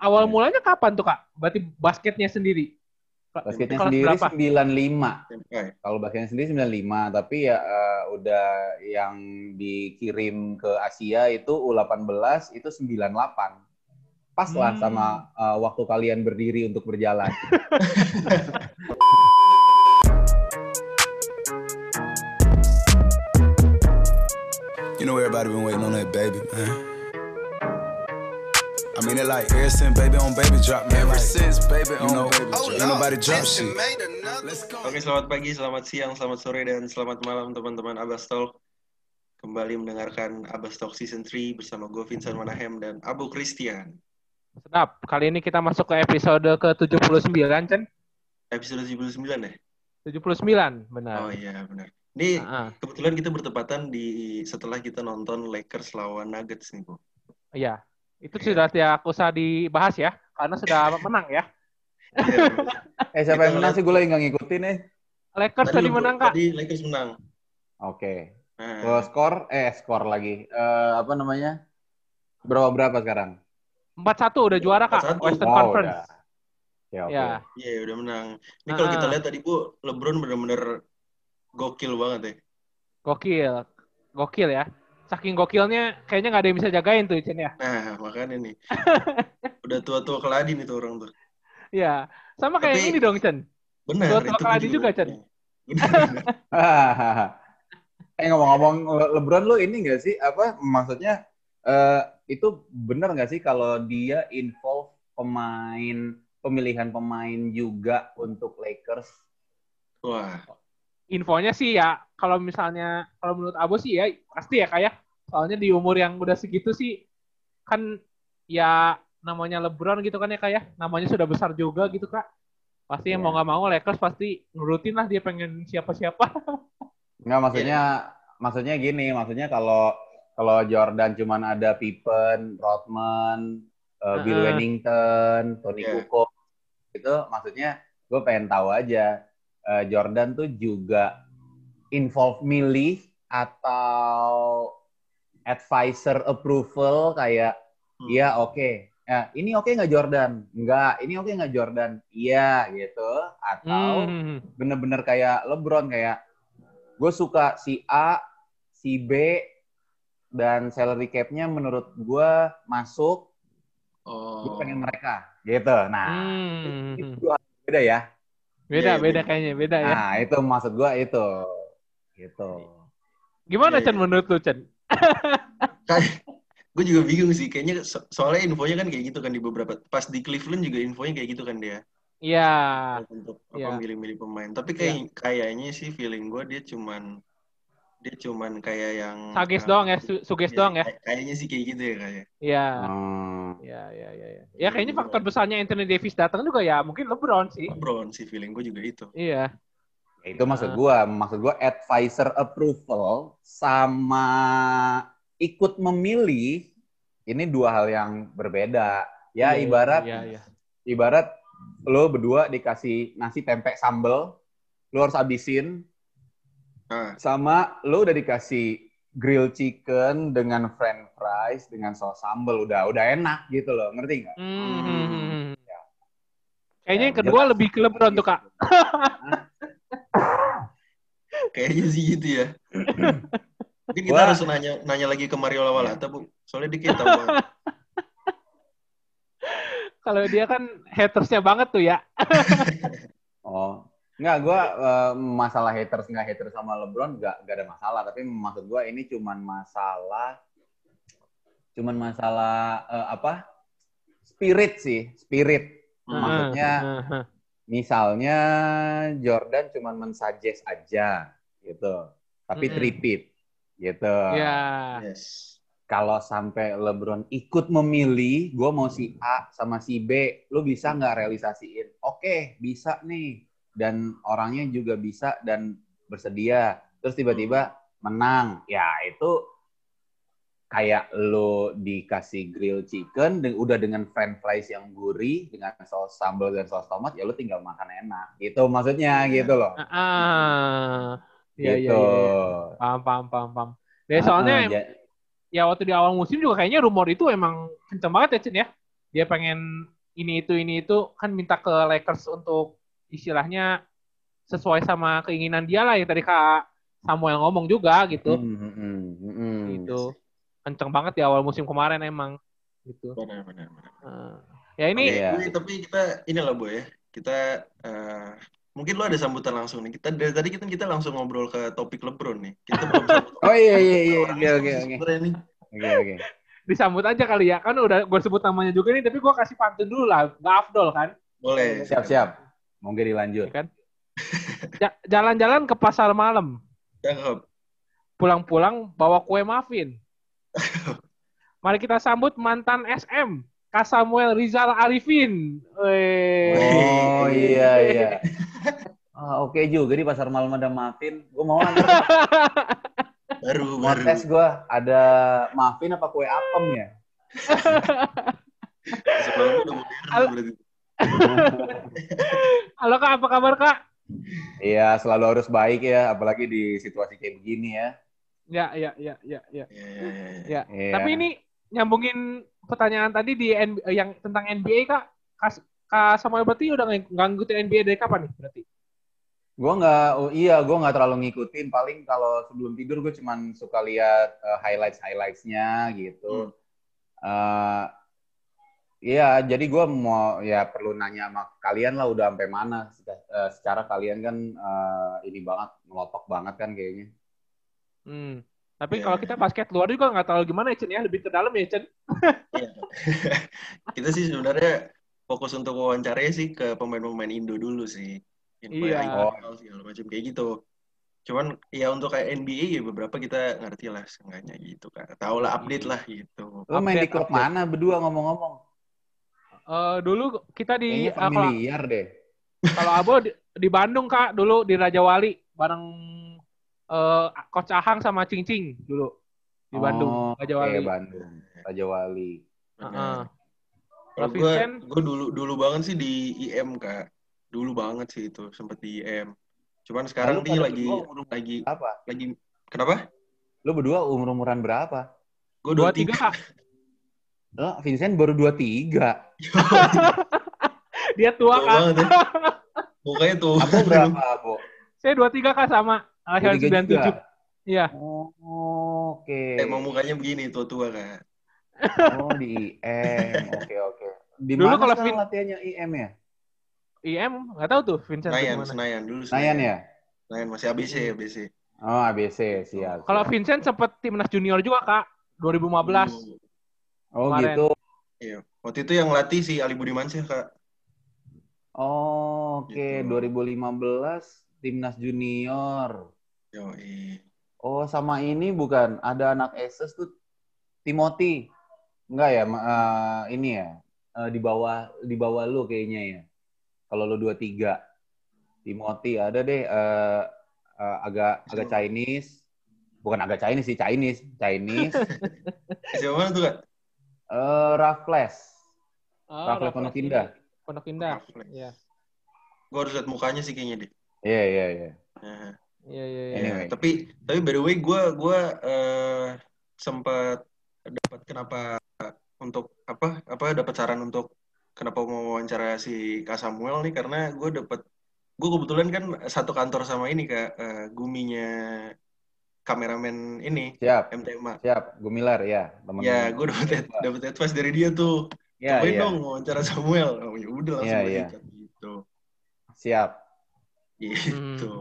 awal mulanya kapan tuh kak? Berarti basketnya sendiri? Basketnya Kelas sendiri berapa? 95. SMP. Kalau basketnya sendiri 95, tapi ya eh, udah yang dikirim ke Asia itu U18 itu 98. Pas lah Hmm. sama eh, waktu kalian berdiri untuk berjalan. You know everybody been waiting on that baby, man. I mean it like ever since baby on baby drop, man. Ever since baby on know, baby drop. Ain't nobody drop shit. Oke, selamat pagi, selamat siang, selamat sore, dan selamat malam teman-teman Abastol. Kembali mendengarkan Abastalk Season 3 bersama gue Vincent Manahem dan Abu Christian. Sedap. Kali ini kita masuk ke episode ke-79, Chen. Episode 79 ya? 79, benar. Oh iya, benar. Ini Ah, ah. kebetulan kita bertepatan di setelah kita nonton Lakers lawan Nuggets nih, Bu. Iya. Itu Iya. sudah tidak usah dibahas ya, karena sudah menang ya. Iya, eh siapa yang menang sih? Gue lagi nggak ngikutin nih. Lakers tadi lu- menang, Kak. Tadi Lakers menang. Oke. Nah, Kalau skor, eh skor lagi. Eh, apa namanya? Berapa berapa sekarang? 4-1 udah juara, Kak. 4-1. Western Wow, Conference. udah. Ya, oke. Ya. Iya, udah menang. Ini kalau Ah, kita ah. lihat tadi, Bu, LeBron bener-bener gokil banget ya. Gokil. Gokil ya. Saking gokilnya, kayaknya nggak ada yang bisa jagain tuh, Chen ya. Nah, makanya nih. Udah tua-tua keladin itu orang tuh. Iya. Sama kayak Tapi- ini dong, Chen. Benar, Tua-tua itu keladin juga, Chan. Hahaha. eh ngomong-ngomong Le- LeBron lu ini nggak sih apa maksudnya eh, itu benar nggak sih kalau dia involve pemain pemilihan pemain juga untuk Lakers? Wah, Infonya sih ya, kalau misalnya, kalau menurut Abo sih ya, pasti ya, kayak. Soalnya di umur yang udah segitu sih, kan ya namanya LeBron gitu kan ya, kayak. Namanya sudah besar juga gitu, Kak. Pasti yang Iya. mau nggak mau Lakers pasti nurutin lah dia pengen siapa-siapa. Nggak maksudnya maksudnya gini maksudnya kalau kalau Jordan cuman ada Pippen, Rodman, eh, Bill Heeh. Wennington, Tony Iya. Kukoc itu maksudnya gue pengen tahu aja eh, Jordan tuh juga involve milih atau advisor approval kayak Hmm. iya oke ya ini oke nggak Jordan nggak ini oke nggak Jordan iya gitu atau Hmm. bener-bener kayak LeBron kayak gue suka si A, si B, dan salary cap-nya menurut gue masuk, gue oh, pengen mereka gitu. Nah, Hmm. itu hal beda ya. Beda, Iya, beda beda. kayaknya, beda ya. Nah, itu maksud gue itu. Gitu. Gimana, Iya, Chen, iya. menurut lu, Chen? gue juga bingung sih. Kayaknya so- soalnya infonya kan kayak gitu kan di beberapa. Pas di Cleveland juga infonya kayak gitu kan dia Iya. untuk Iya. apa milih-milih pemain. Tapi kayak kayaknya sih feeling gue dia cuman dia cuman kayak yang Sages uh, doang ya, su- suges iya, doang ya. kay- Kayaknya sih kayak gitu ya kayak. Iya. Hmm. Iya, iya, iya. Ya. ya kayaknya faktor besarnya Anthony Davis datang juga ya mungkin LeBron sih. LeBron sih feeling gue juga itu. Iya. Ya, itu maksud gue. Maksud gue advisor approval sama ikut memilih ini dua hal yang berbeda. Ya Iya, ibarat Iya, iya. ibarat lo berdua dikasih nasi tempe sambel, lo harus habisin, Nah, sama lo udah dikasih grill chicken dengan french fries dengan saus sambel udah udah enak gitu loh ngerti nggak? Hmm. Ya. Kayaknya yang Ya, kedua jelas. lebih ke LeBron tuh, Kak. kayaknya sih gitu ya. Mungkin kita Wah. harus nanya nanya lagi ke Mario Lawalata, Bu. Soalnya kayak tahu. Kalau dia kan hatersnya banget tuh ya. Oh nggak gue masalah haters nggak haters sama LeBron nggak nggak ada masalah tapi maksud gue ini cuman masalah cuman masalah eh, apa spirit sih spirit Hmm. maksudnya Heeh. misalnya Jordan cuman mensuggest aja gitu tapi tripit gitu Iya. Yes. kalau sampai LeBron ikut memilih, gue mau si A sama si B, lu bisa nggak realisasiin? Oke, bisa nih. Dan orangnya juga bisa dan bersedia. Terus tiba-tiba menang. Ya itu kayak lu dikasih grill chicken, de- udah dengan french fries yang gurih, dengan saus sambal dan saus tomat, ya lu tinggal makan enak. Gitu maksudnya gitu loh. Ah. Iya, iya, gitu. iya. iya. Paham, paham, paham, paham. Ya, soalnya Ah, ja- ya waktu di awal musim juga kayaknya rumor itu emang kenceng banget ya, Cen ya. dia pengen ini itu ini itu kan minta ke Lakers untuk istilahnya sesuai sama keinginan dia lah yang tadi kak Samuel ngomong juga gitu hmm, hmm, hmm. gitu kenceng banget di awal musim kemarin emang gitu Benar, benar, benar. Nah, ya ini Iya. Boy, tapi kita inilah Bu ya. Kita eh, mungkin lo ada sambutan langsung nih. Kita dari tadi kita kita langsung ngobrol ke topik LeBron nih. Kita belum Oh iya iya iya oke ini oke oke oke oke. disambut aja kali ya kan udah gue sebut namanya juga nih tapi gue kasih pantun dulu lah nggak afdol kan Boleh. Siap siap. Monggo dilanjut. ya kan Ja- jalan-jalan ke pasar malam Cakep. pulang-pulang bawa kue muffin mari kita sambut mantan SM Kak Samuel Rizal Arifin. Oh iya iya. Ah, oke juga di pasar malam ada muffin. Gue mau antar Baru mau baru. tes gue ada muffin apa kue apem ya? Al-. Halo kak apa kabar kak Iya selalu harus baik ya, apalagi di situasi kayak begini ya. ya ya ya ya ya Iya, iya, iya, iya. ya Iya. tapi ini nyambungin pertanyaan tadi di N- yang tentang NBA kak Kak, Kak Samuel berarti udah nggak ngikutin NBA dari kapan nih berarti Gue nggak, oh iya gue nggak terlalu ngikutin. Paling kalau sebelum tidur gue cuman suka lihat eh, highlights highlightsnya gitu. Eh, Iya, jadi gue mau ya perlu nanya sama kalian lah udah sampai mana. Eh, secara kalian kan eh, ini banget, melotok banget kan kayaknya. Hmm. Tapi Iya, kalau kita basket luar juga nggak terlalu gimana ya Chen ya, lebih ke dalam ya Chen. Iya. kita sih sebenarnya fokus untuk wawancaranya sih ke pemain-pemain Indo dulu sih. Iya. yang IPL segala macam kayak gitu. Cuman ya untuk kayak NBA ya beberapa kita ngerti lah seenggaknya gitu kan. Tahu lah update lah gitu. Lo main di klub update. mana berdua ngomong-ngomong? Eh, dulu kita di eh, kalau deh. kalau Abo di, di Bandung kak dulu di Raja Wali bareng eh Coach Ahang sama Cing Cing dulu di Bandung Oh, Raja Wali. Bandung. Raja Wali. Kalau Kalau gue, dulu dulu banget sih di IM kak. Dulu banget sih itu sempet di IM. Cuman sekarang dia lagi berdua umur lagi Apa? lagi kenapa? Lo berdua umur-umuran berapa? Gue dua tiga Lo Vincent baru 23. Dia tua Tua kak. banget ya. Mukanya tuh. Abo berapa, Abo? Saya dua tiga kak sama. 23 tujuh. juga? Iya. Oh, Oke. Emang mukanya begini tua-tua kan. Oh, di IM. Oke, oke. Di Dulu mana kalau Vin- latihannya IM ya? IM nggak tahu tuh Vincent Senayan. Senayan dulu. Senayan ya? Senayan masih ABC, ABC. Oh, ABC, siap. Kalau. Vincent sempet timnas junior juga kak 2015. Dulu. Oh, kemarin. gitu. Iya. Waktu itu yang latih si Ali Budimansyah, Kak. Oh, oke. Gitu. 2015 timnas junior. Yoi. Oh, sama ini bukan ada anak Asus tuh Timothy. Enggak ya, eh, ini ya. eh, di bawah di bawah lu kayaknya ya. Kalau lu 23. Timothy ada deh eh, eh, agak agak Chinese. Bukan agak Chinese sih, Chinese. Chinese. Siapa tuh, Kak? Eh Raffles. Oh, Raffles Pondok Indah. Pondok Indah. Raffles. Iya. Gue harus lihat mukanya sih kayaknya deh. Iya, iya, iya. Iya iya iya. Anyway. tapi tapi by the way gue gue eh, sempat dapat kenapa untuk apa apa dapat saran untuk kenapa mau wawancara si Kak Samuel nih karena gue dapat gue kebetulan kan satu kantor sama ini kak eh, guminya kameramen ini Siap, MTMA siap. Gumilar ya, teman. ya gue dapat dapat advice dari dia tuh Ya, cobain iya. dong wawancara Samuel oh ya udah langsung iya. ikat gitu Siap. gitu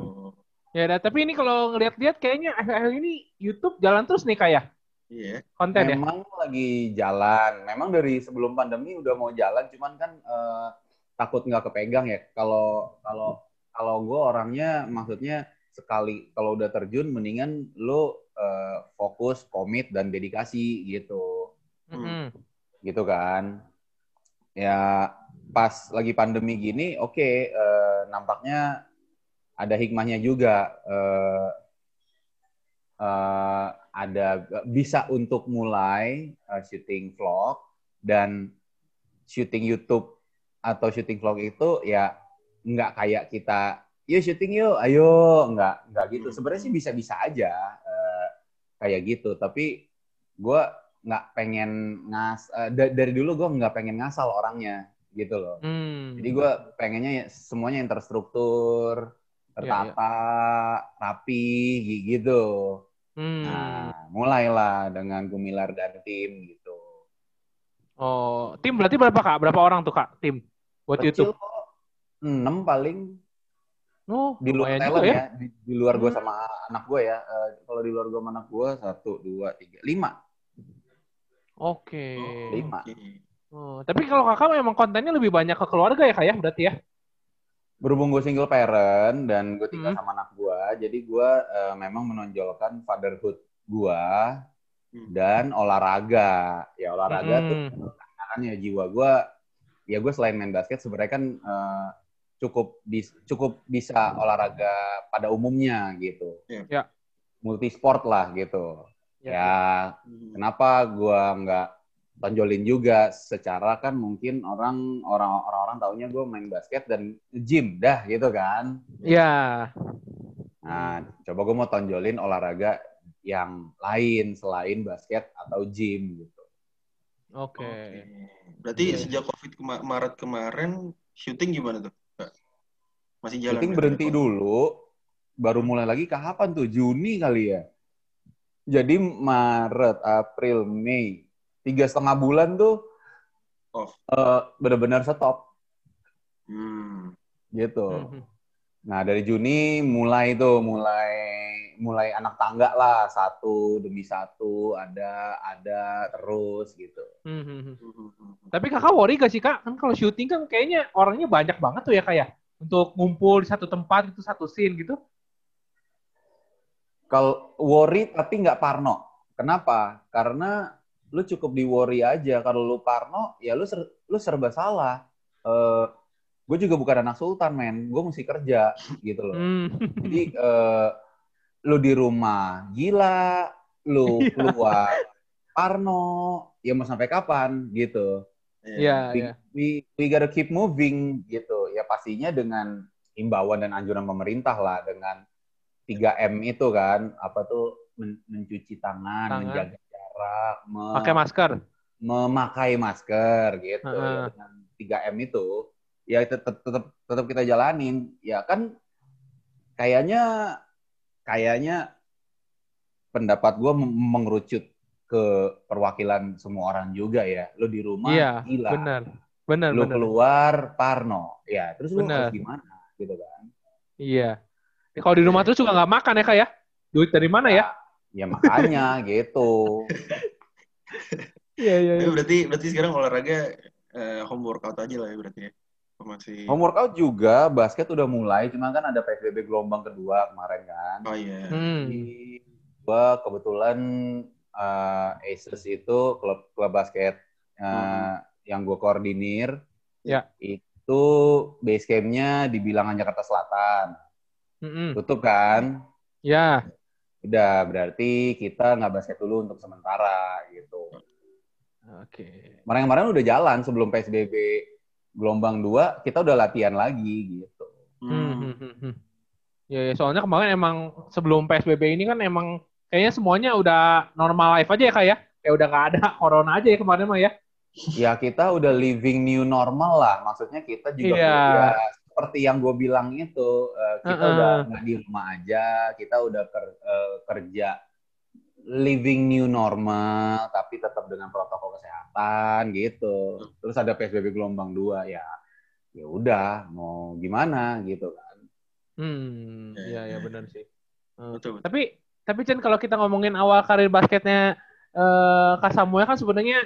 Ya, dah, tapi ini kalau ngeliat-liat kayaknya akhir-akhir ini YouTube jalan terus nih kayak iya konten ya. Memang lagi jalan. Memang dari sebelum pandemi udah mau jalan, cuman kan eh, takut nggak kepegang ya. Kalau kalau kalau gue orangnya maksudnya sekali kalau udah terjun mendingan lo eh, fokus, komit dan dedikasi gitu. Mm-mm. gitu kan. Ya pas lagi pandemi gini, oke eh, nampaknya ada hikmahnya juga. Eh, eh, ada bisa untuk mulai eh, syuting vlog dan syuting YouTube atau syuting vlog itu ya nggak kayak kita, yuk syuting yuk, ayo nggak nggak gitu. Hmm. Sebenarnya sih bisa-bisa aja eh, kayak gitu. Tapi gue nggak pengen ngas da- dari dulu gue nggak pengen ngasal orangnya gitu loh. Hmm. Jadi gue pengennya ya semuanya yang terstruktur, tertata, rapi gi- gitu. Hmm. Nah, mulailah dengan Gumilar dan tim gitu. Oh, tim berarti berapa kak? Berapa orang tuh kak tim buat Kecil YouTube? kok, enam paling Oh, di luar talent juga ya. Di, di luar gue Hmm. sama anak gue ya. Eh, kalau di luar gue sama anak gue satu, dua, tiga, lima, Oke. lima. Oke. Oh, tapi kalau kakak memang kontennya lebih banyak ke keluarga ya kak ya berarti ya? Berhubung gue single parent dan gue tinggal Hmm. sama anak gue, jadi gue eh, memang menonjolkan fatherhood gue Hmm. dan olahraga. Ya olahraga tuh Hmm. kan ya jiwa gue ya gue selain main basket sebenarnya kan eh, cukup bis, cukup bisa olahraga pada umumnya gitu Iya. Ya. multi sport lah gitu ya, Hmm. kenapa gue nggak tonjolin juga secara kan mungkin orang orang orang taunya gue main basket dan gym dah gitu kan Ya. nah coba gue mau tonjolin olahraga yang lain selain basket atau gym gitu Oke. Oke. Berarti Iya. sejak COVID kema- Maret kemarin syuting gimana tuh? Masih jalan? Syuting berhenti dulu, baru mulai lagi kapan tuh? Juni kali ya. Jadi Maret, April, Mei, tiga setengah bulan tuh Off. eh, benar-benar stop Hmm. gitu. Mhm. Nah dari Juni mulai tuh mulai mulai anak tangga lah satu demi satu ada ada terus gitu. Mhm. Hmm. Tapi kakak worry gak sih kak? Kan kalau syuting kan kayaknya orangnya banyak banget tuh ya kak ya? Untuk ngumpul di satu tempat itu satu scene gitu. Kalau worry tapi nggak parno. Kenapa? Karena lu cukup di worry aja. Kalau lu parno, ya lu ser- lu serba salah. Eh gue juga bukan anak sultan, men. Gue mesti kerja gitu loh. Hmm. Jadi eh lu di rumah gila, lu Iya. keluar parno, ya mau sampai kapan gitu. Iya, We, iya. we, we gotta keep moving gitu. Ya pastinya dengan himbauan dan anjuran pemerintah lah dengan 3M itu kan, apa tuh men- mencuci tangan, Tangan. menjaga jarak, me- Pakai masker. memakai masker gitu. Heeh. Ya, dengan 3M itu ya tetap tetap tetap kita jalanin. Ya kan kayaknya kayaknya pendapat gue mengerucut ke perwakilan semua orang juga ya. Lu di rumah Iya, gila. Benar. Benar, Lu benar. keluar Parno. Ya, terus lu Benar. harus gimana gitu kan. Iya. Ya, kalau di rumah terus juga nggak makan ya kak ya? Duit dari mana ya? Ya makanya gitu. Iya, iya, Tapi berarti berarti sekarang olahraga eh, home workout aja lah ya berarti ya. Masih. Home workout juga, basket udah mulai, cuma kan ada PSBB gelombang kedua kemarin kan. Oh iya. Hmm. Jadi gua kebetulan eh, Aces itu klub klub basket eh, Hmm. Yang gue koordinir. Ya. Itu base campnya di Bilangan Jakarta Selatan. Mm-mm. Tutup kan? Ya. Udah berarti kita nggak basket dulu untuk sementara gitu. Oke. Kemarin-kemarin udah jalan sebelum PSBB gelombang 2, kita udah latihan lagi gitu. Hmm, Hmm. hmm, hmm. Ya, ya, soalnya kemarin emang sebelum PSBB ini kan emang kayaknya semuanya udah normal life aja ya kak ya? Kayak udah nggak ada corona aja ya kemarin mah ya? Ya kita udah living new normal lah. Maksudnya kita juga Iya. ya, seperti yang gue bilang itu, eh, kita Uh-uh. udah nggak di rumah aja, kita udah ker- eh, kerja living new normal, tapi tetap dengan protokol kesehatan gitu. Terus ada PSBB gelombang 2 ya, ya udah mau gimana gitu kan. Hmm, Ya, iya ya, ya benar sih. Eh, Betul. betul. Tapi tapi Chen kalau kita ngomongin awal karir basketnya eh Kak Samuel kan sebenarnya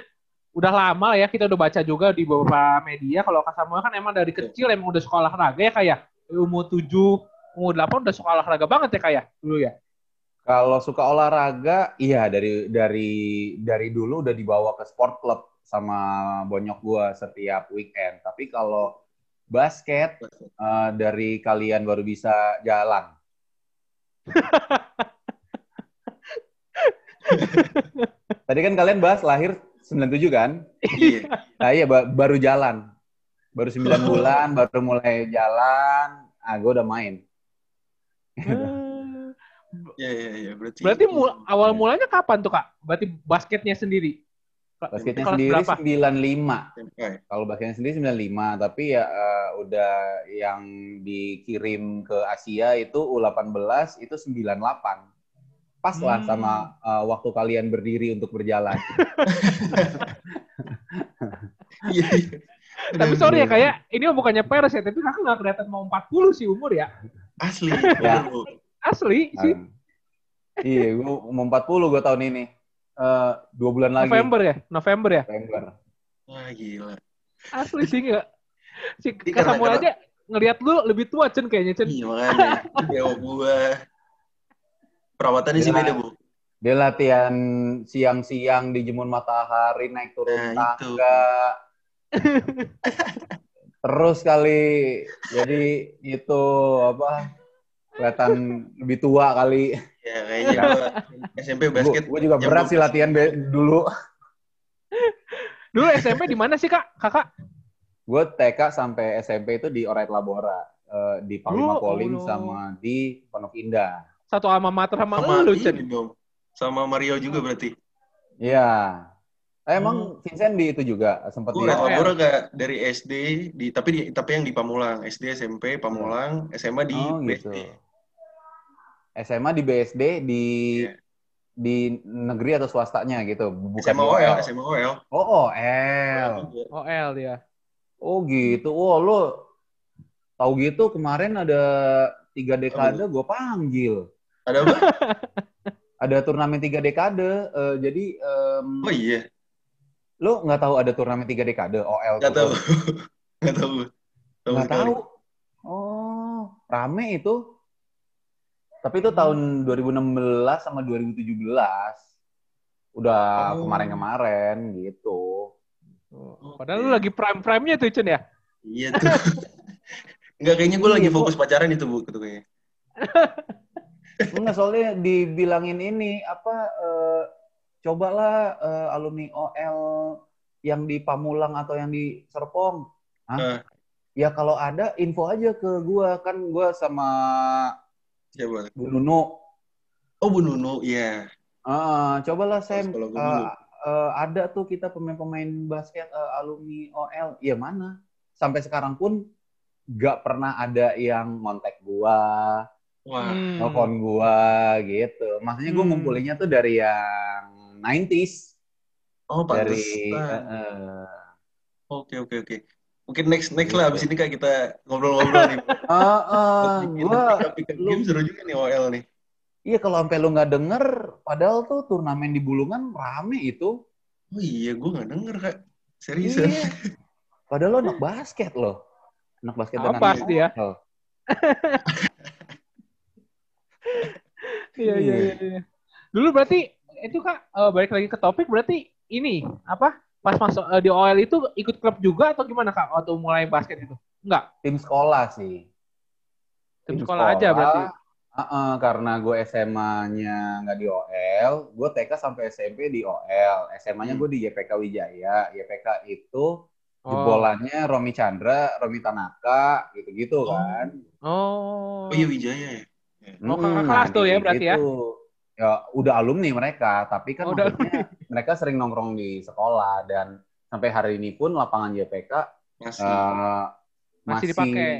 udah lama lah ya kita udah baca juga di beberapa media kalau Kak Samuel kan emang dari kecil emang udah suka olahraga ya kayak umur 7, umur 8 udah suka olahraga banget ya kayak dulu ya. Kalau suka olahraga, iya dari dari dari dulu udah dibawa ke sport club sama bonyok gua setiap weekend. Tapi kalau basket eh, dari kalian baru bisa jalan. Tadi kan kalian bahas lahir 97 kan? Iya. Nah iya ba- baru jalan. Baru 9 bulan baru mulai jalan, ah gue udah main. Iya iya iya berarti. Berarti mul- awal mulanya kapan tuh Kak? Berarti basketnya sendiri. Basketnya Kelas sendiri berapa? 95. SMP. Kalau basketnya sendiri 95, tapi ya eh, udah yang dikirim ke Asia itu U18 itu 98. Pas lah Hmm. sama eh, waktu kalian berdiri untuk berjalan. Iya, iya. Tapi sorry ya kayak ini mah bukannya peres ya, tapi kakak nggak kelihatan mau 40 sih umur ya. Asli. Ya. Asli sih. Kan. iya, gue mau 40 gue tahun ini. Eh, dua bulan lagi. November ya, November ya. November. Wah, gila. Asli sih nggak. Si Ini Kak karena- Samuel karena- aja ngelihat lu lebih tua Cen kayaknya Cen. Iya, makanya. Dewa gua. Perawatannya sih beda, Bu. Dia latihan siang-siang di jemun matahari, naik turun Nah, tangga. Terus kali, jadi itu apa? Kelihatan lebih tua kali. Ya, kayaknya gua SMP basket. Gue juga berat sih 12. latihan be- dulu. Dulu SMP di mana sih Kak? Kakak? Gue TK sampai SMP itu di Orait Labora. eh, di Panglima Oh, Polim Allah. sama di Pondok Indah. Satu alma mater sama, Sama lu ini Cen. dong. Sama Mario juga berarti. Iya. Eh, emang Vincent di itu juga sempat di Labora gak dari SD di tapi di tapi yang di Pamulang, SD, SMP, Pamulang, SMA di Oh, gitu. BSD. SMA di BSD di Iya. di negeri atau swastanya gitu, bukan SMA OL, SMA OL. Oh, OL. OL dia. Oh gitu. Oh, lo tahu gitu kemarin ada tiga dekade gue panggil. Ada apa? Ada turnamen tiga dekade. eh, jadi em, Oh iya, lo nggak tahu ada turnamen tiga dekade OL? nggak tahu. Nggak tahu. Tahu Nggak sekali. tahu. Oh, rame itu. Tapi itu tahun 2016 sama 2017. Udah Oh. kemarin-kemarin gitu. Oh, Padahal lu lagi prime-prime-nya tuh Cen ya. Iya tuh. Enggak kayaknya gue lagi Iya, fokus pacaran itu bu, gitu kayaknya. Enggak, soalnya dibilangin ini apa eh, cobalah eh, alumni OL yang di Pamulang atau yang di Serpong. Hah? Eh. Ya kalau ada info aja ke gua kan gua sama Siapa? Bu Nunu. Oh Bu Nunu, iya. Ah, cobalah Sam dulu. eh, ada tuh kita pemain-pemain basket eh, alumni OL. Iya mana? Sampai sekarang pun gak pernah ada yang kontak gua, Wah, Hmm. telepon gua gitu. Maksudnya gua Hmm. ngumpulinnya tuh dari yang 90s. oh dari eh, eh. Oke oke oke. Mungkin next next lah abis ini kak kita ngobrol-ngobrol nih. Ah, ah, Bikin gua game seru juga nih OL nih. iya kalau sampai lu nggak denger padahal tuh turnamen di Bulungan rame itu Oh iya, gue nggak denger kak. Seriusan. iya padahal lo anak basket loh anak basket dan Apa anak sih ya? Iya, iya, Iya. iya. iya. Dulu berarti itu Kak eh, balik lagi ke topik berarti ini apa? Pas masuk eh, di OL itu ikut klub juga atau gimana Kak waktu mulai basket itu? Enggak, tim sekolah sih tim sekolah aja berarti. Ah, ah, karena gue SMA-nya nggak di OL, gue TK sampai SMP di OL. SMA-nya Hmm. gue di YPK Wijaya. YPK itu Oh. jebolannya Romi Chandra, Romi Tanaka, gitu-gitu Oh. kan. Oh. Oh iya Wijaya ya. Oh, kakak Hmm, kelas tuh ya di- berarti ya? itu. Ya udah alumni mereka, tapi kan Oh, maksudnya mereka sering nongkrong di sekolah dan sampai hari ini pun lapangan JPK Masih. eh, Masih masih dipakai.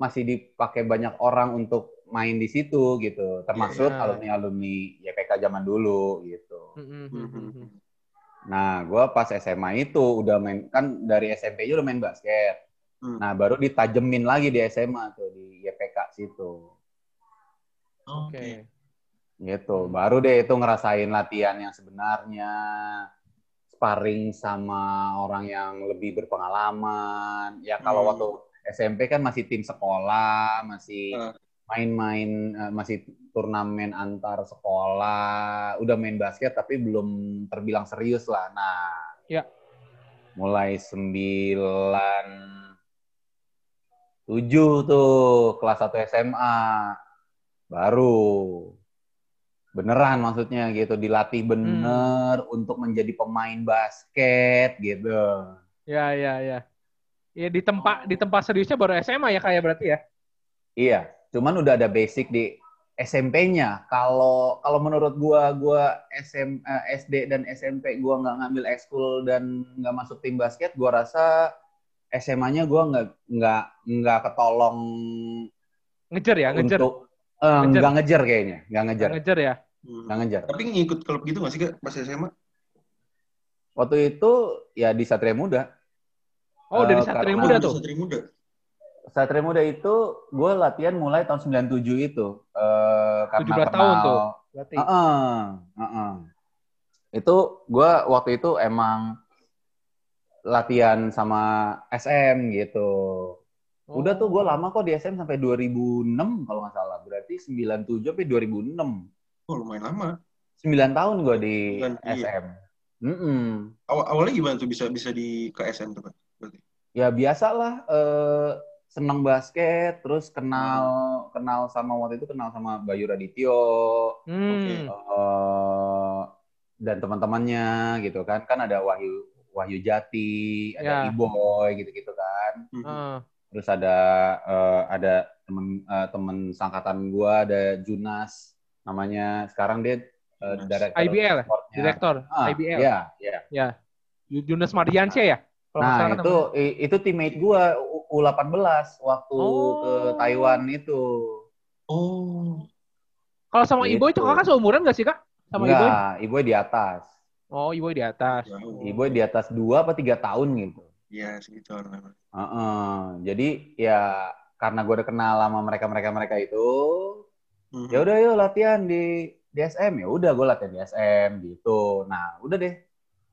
masih dipakai banyak orang untuk main di situ gitu, termasuk Iya. alumni-alumni JPK zaman dulu gitu. Mm, mm, Hmm, mm, hmm, mm. hmm. Nah, gue pas SMA itu udah main kan dari SMP aja udah main basket. Hmm. Nah, baru ditajemin lagi di SMA tuh di YPK situ. Oke. Oke. gitu baru deh itu ngerasain latihan yang sebenarnya sparring sama orang yang lebih berpengalaman ya kalau Hmm. waktu SMP kan masih tim sekolah masih Ah. main-main eh, masih turnamen antar sekolah udah main basket tapi belum terbilang serius lah nah Ya. mulai sembilan tujuh tuh kelas 1 SMA baru beneran maksudnya gitu dilatih bener untuk menjadi pemain basket gitu Ya, ya, ya. Ya di tempat di tempat seriusnya baru SMA ya kayak berarti ya. iya cuman udah ada basic di SMP-nya. Kalau kalau menurut gua gua SM, eh, SD dan SMP gua nggak ngambil ekskul dan nggak masuk tim basket, gua rasa SMA-nya gua nggak nggak nggak ketolong Ngejar ya, ngejar. untuk eh, Ngejar. nggak ngejar kayaknya, nggak ngejar, Ngejar ya. Hmm. nggak ngejar. Tapi ngikut klub gitu nggak sih kak pas SMA? Waktu itu ya di Satria Muda. Oh, dari Eh, Satria karena- Muda Oh, tuh. Satria Muda. Satria Muda itu gue latihan mulai tahun 97 itu. Eh, karena 17 tahun kenal- tuh. Berarti. Heeh, heeh. Itu gue waktu itu emang latihan sama SM gitu. Udah tuh gue Oh. lama kok di SM sampai 2006 kalau nggak salah. Berarti 97 sampai 2006. Oh lumayan lama. 9 tahun gue di Sembilan, iya. SM. Mm-mm. Awal awalnya gimana tuh bisa bisa di ke SM tuh kak? Berarti. Ya biasa lah. Eh, senang basket, terus kenal kenal sama waktu itu kenal sama Bayu Radityo, Hmm. eh, dan teman-temannya gitu kan kan ada Wahyu Wahyu Jati ada Ya. Iboy gitu-gitu kan Mhm. Heeh. Terus ada eh, ada temen eh, temen sangkatan gua ada Junas namanya sekarang dia Junas. director IBL, sportnya. Direktor ah, IBL. ya ya Yunus Mardiansyah ya? Nggak nah itu i- itu teammate gua U- U18 waktu Oh. ke Taiwan itu Oh. Kalau sama Gitu. Iboy itu kakak seumuran gak sih kak? Sama Iboy? enggak Iboy di atas Oh Iboy di atas. Iboy di atas dua apa tiga tahun gitu Iya segitu orang. Heeh. Jadi ya karena gue udah kenal sama mereka mereka mereka itu, Mhm. ya udah yuk latihan di di SM ya udah gue latihan di SM gitu. Nah udah deh,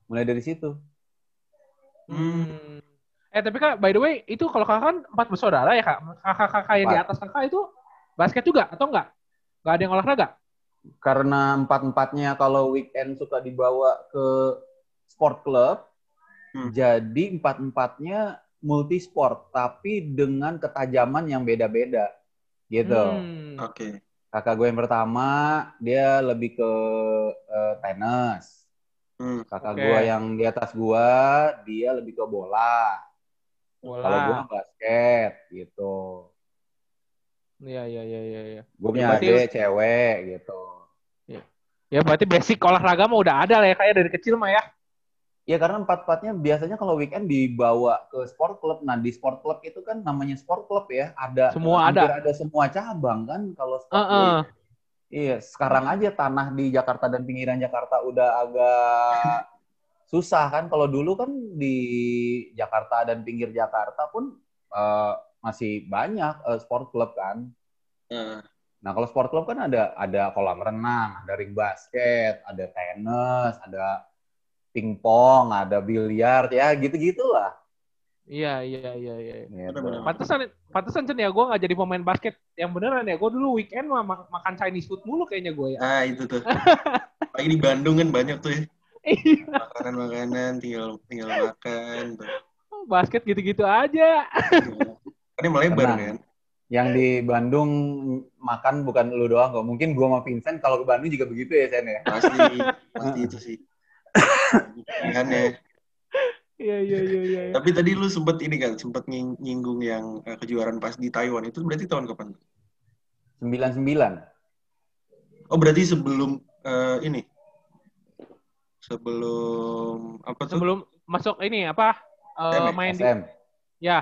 mulai dari situ. Hmm. Eh tapi kak, by the way, itu kalau kakak kan empat bersaudara ya kak? Kakak-kakak yang di atas kakak itu basket juga atau enggak? Enggak ada yang olahraga? Karena empat empatnya kalau weekend suka dibawa ke sport club, Hmm. jadi empat empatnya multi sport tapi dengan ketajaman yang beda-beda gitu. Hmm. Oke. Kakak gue yang pertama dia lebih ke eh, tenis. Hmm. Kakak Oke. gua yang di atas gua, dia lebih ke bola. Bola. Kalau gua basket gitu. Iya iya iya iya. iya. Gua punya berarti adik cewek gitu. Ya berarti basic olahraga mah udah ada lah ya kayak dari kecil mah ya. Ya karena empat-empatnya biasanya kalau weekend dibawa ke sport club. Nah di sport club itu kan namanya sport club ya. Ada Semua ada. ada semua cabang kan kalau sport Heeh. club. Iya, sekarang aja tanah di Jakarta dan pinggiran Jakarta udah agak susah kan. Kalau dulu kan di Jakarta dan pinggir Jakarta pun eh, masih banyak eh, sport club kan. Nah, Nah, kalau sport club kan ada ada kolam renang, ada ring basket, ada tenis, ada pingpong, ada biliar, ya gitu-gitulah. Iya iya iya iya. Gitu. Benar-benar. Pantesan pantesan Cen ya gue nggak jadi pemain basket yang beneran ya. Gue dulu weekend mah mak- makan Chinese food mulu kayaknya gue ya. ah itu tuh. Lagi di Bandung kan banyak tuh ya. Iya. Makanan-makanan tinggal tinggal makan. Tuh. basket gitu-gitu aja. Kan ini melebar kan. Yang di Bandung makan bukan lu doang kok. Mungkin gua sama Vincent kalau ke Bandung juga begitu ya, Sen ya. Pasti pasti itu sih. Iya iya iya iya. iya. Tapi tadi lu sempet ini kan, sempet nying- nyinggung yang eh, kejuaraan pas di Taiwan itu berarti tahun kapan? 99. Oh berarti sebelum eh, ini, sebelum apa tuh? Sebelum masuk ini apa eh, SM, main di SM. ya.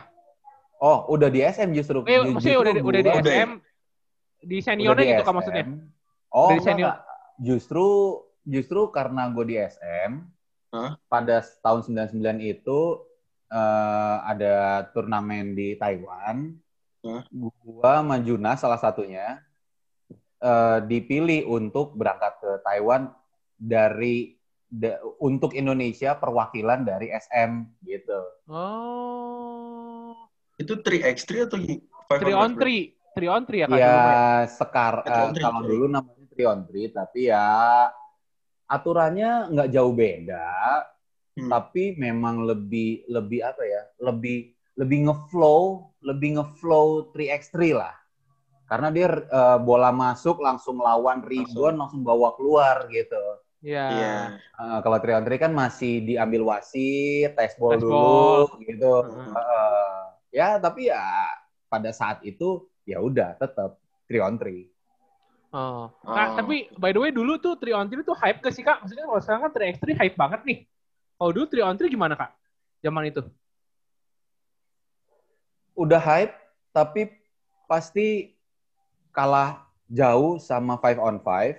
Oh, udah di SM justru. Eh maksudnya justru udah udah di Udah ya? SM di udah seniornya di gitu kan maksudnya. Oh, Dari enggak, senior. enggak. Justru justru karena gue di SM, Hah? pada tahun 99 itu eh, ada turnamen di Taiwan. Hah? Gua sama Junas salah satunya eh, dipilih untuk berangkat ke Taiwan dari da- untuk Indonesia perwakilan dari SM gitu. Oh. Itu 3x3 atau 500? 3 on 3. 3 on 3 ya kan Ya sekar three, kalau dulu namanya three on three, tapi ya aturannya nggak jauh beda, Hmm. tapi memang lebih lebih apa ya? Lebih lebih ngeflow, lebih ngeflow 3x3 lah. Karena dia eh, bola masuk langsung lawan rebound langsung bawa keluar gitu. Iya. Iya. Eh, kalau 3 on 3 kan masih diambil wasit, tes ball Tes dulu ball. gitu. Hmm. Eh, ya tapi ya pada saat itu ya udah tetap 3 on 3. Oh. Nah, Oh. tapi by the way dulu tuh 3 on 3 tuh hype ke sih Kak? Maksudnya kalau sekarang kan 3x3 hype banget nih. Kalau dulu 3 on 3 gimana Kak? Zaman itu. Udah hype, tapi pasti kalah jauh sama five on five.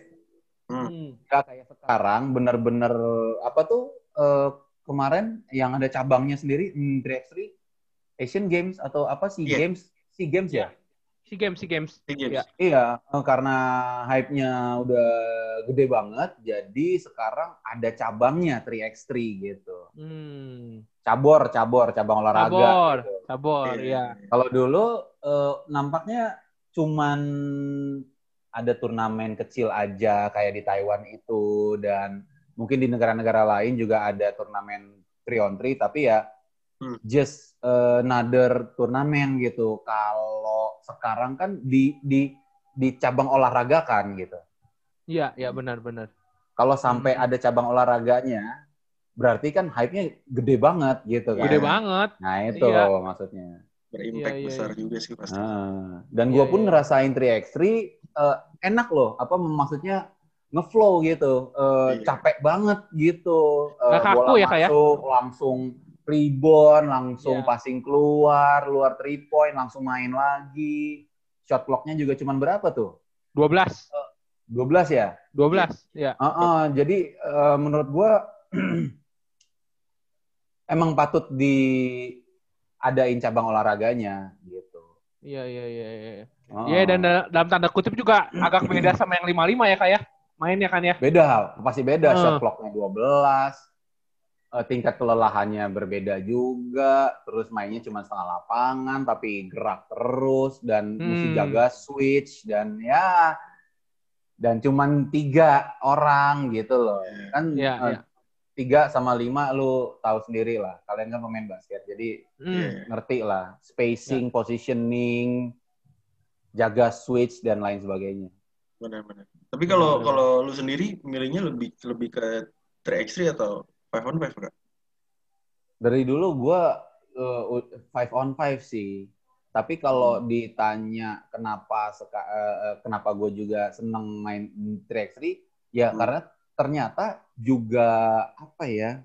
Hmm. Gak kayak sekarang, bener-bener apa tuh eh, kemarin yang ada cabangnya sendiri, hmm, 3x3 Asian Games atau apa sih Iya. Games? SEA Games ya? Si games, si games. Sea Games. Iya. Iya, eh, karena hype-nya udah gede banget, jadi sekarang ada cabangnya 3x3 gitu. Hmm. Cabor, cabor, cabang olahraga. Cabor, gitu. cabor, ya. Kalau dulu eh, nampaknya cuman ada turnamen kecil aja kayak di Taiwan itu dan mungkin di negara-negara lain juga ada turnamen 3 on 3 tapi ya Hmm. just eh, another turnamen gitu. Kalau sekarang kan di di di cabang olahraga kan gitu. Iya, iya benar-benar. Kalau sampai Hmm. ada cabang olahraganya berarti kan hype-nya gede banget gitu kan. Gede banget. Nah, itu Iya. maksudnya. Berimpact Iya, iya, besar iya. juga sih pasti. Ah, dan Iya, gue pun iya. ngerasain 3x3 eh, enak loh. Apa maksudnya ngeflow gitu. Eh, Iya. Capek banget gitu. Eh, Nggak kaku bola ya, Kak, ya? masuk langsung rebound, langsung Iya. passing keluar, luar three point, langsung main lagi. Shot clock-nya juga cuma berapa tuh? 12. 12 ya? 12. Ya. Ah, ah, jadi eh, menurut gue emang patut diadain cabang olahraganya gitu. Iya, iya, iya, iya. Ah. Iya, dan da- dalam tanda kutip juga agak beda sama yang 55 ya, Kak ya? Mainnya kan ya? Beda, pasti beda. Hmm. Shot clock-nya 12, eh, tingkat kelelahannya berbeda juga, terus mainnya cuma setengah lapangan, tapi gerak terus, dan mesti Hmm. jaga switch, dan ya, dan cuman tiga orang gitu loh. Kan Iya, eh, iya. tiga sama lima lu tahu sendiri lah. Kalian kan pemain basket, jadi. Iya. ngerti lah. Spacing, positioning, jaga switch, dan lain sebagainya. Benar-benar. Tapi kalau kalau lu sendiri milihnya lebih lebih ke 3x3 atau 5 on 5 kak? dari dulu gue five on five sih tapi kalau ditanya kenapa seka, eh, eh, kenapa gue juga seneng main 3x3 ya Hmm. karena ternyata juga apa ya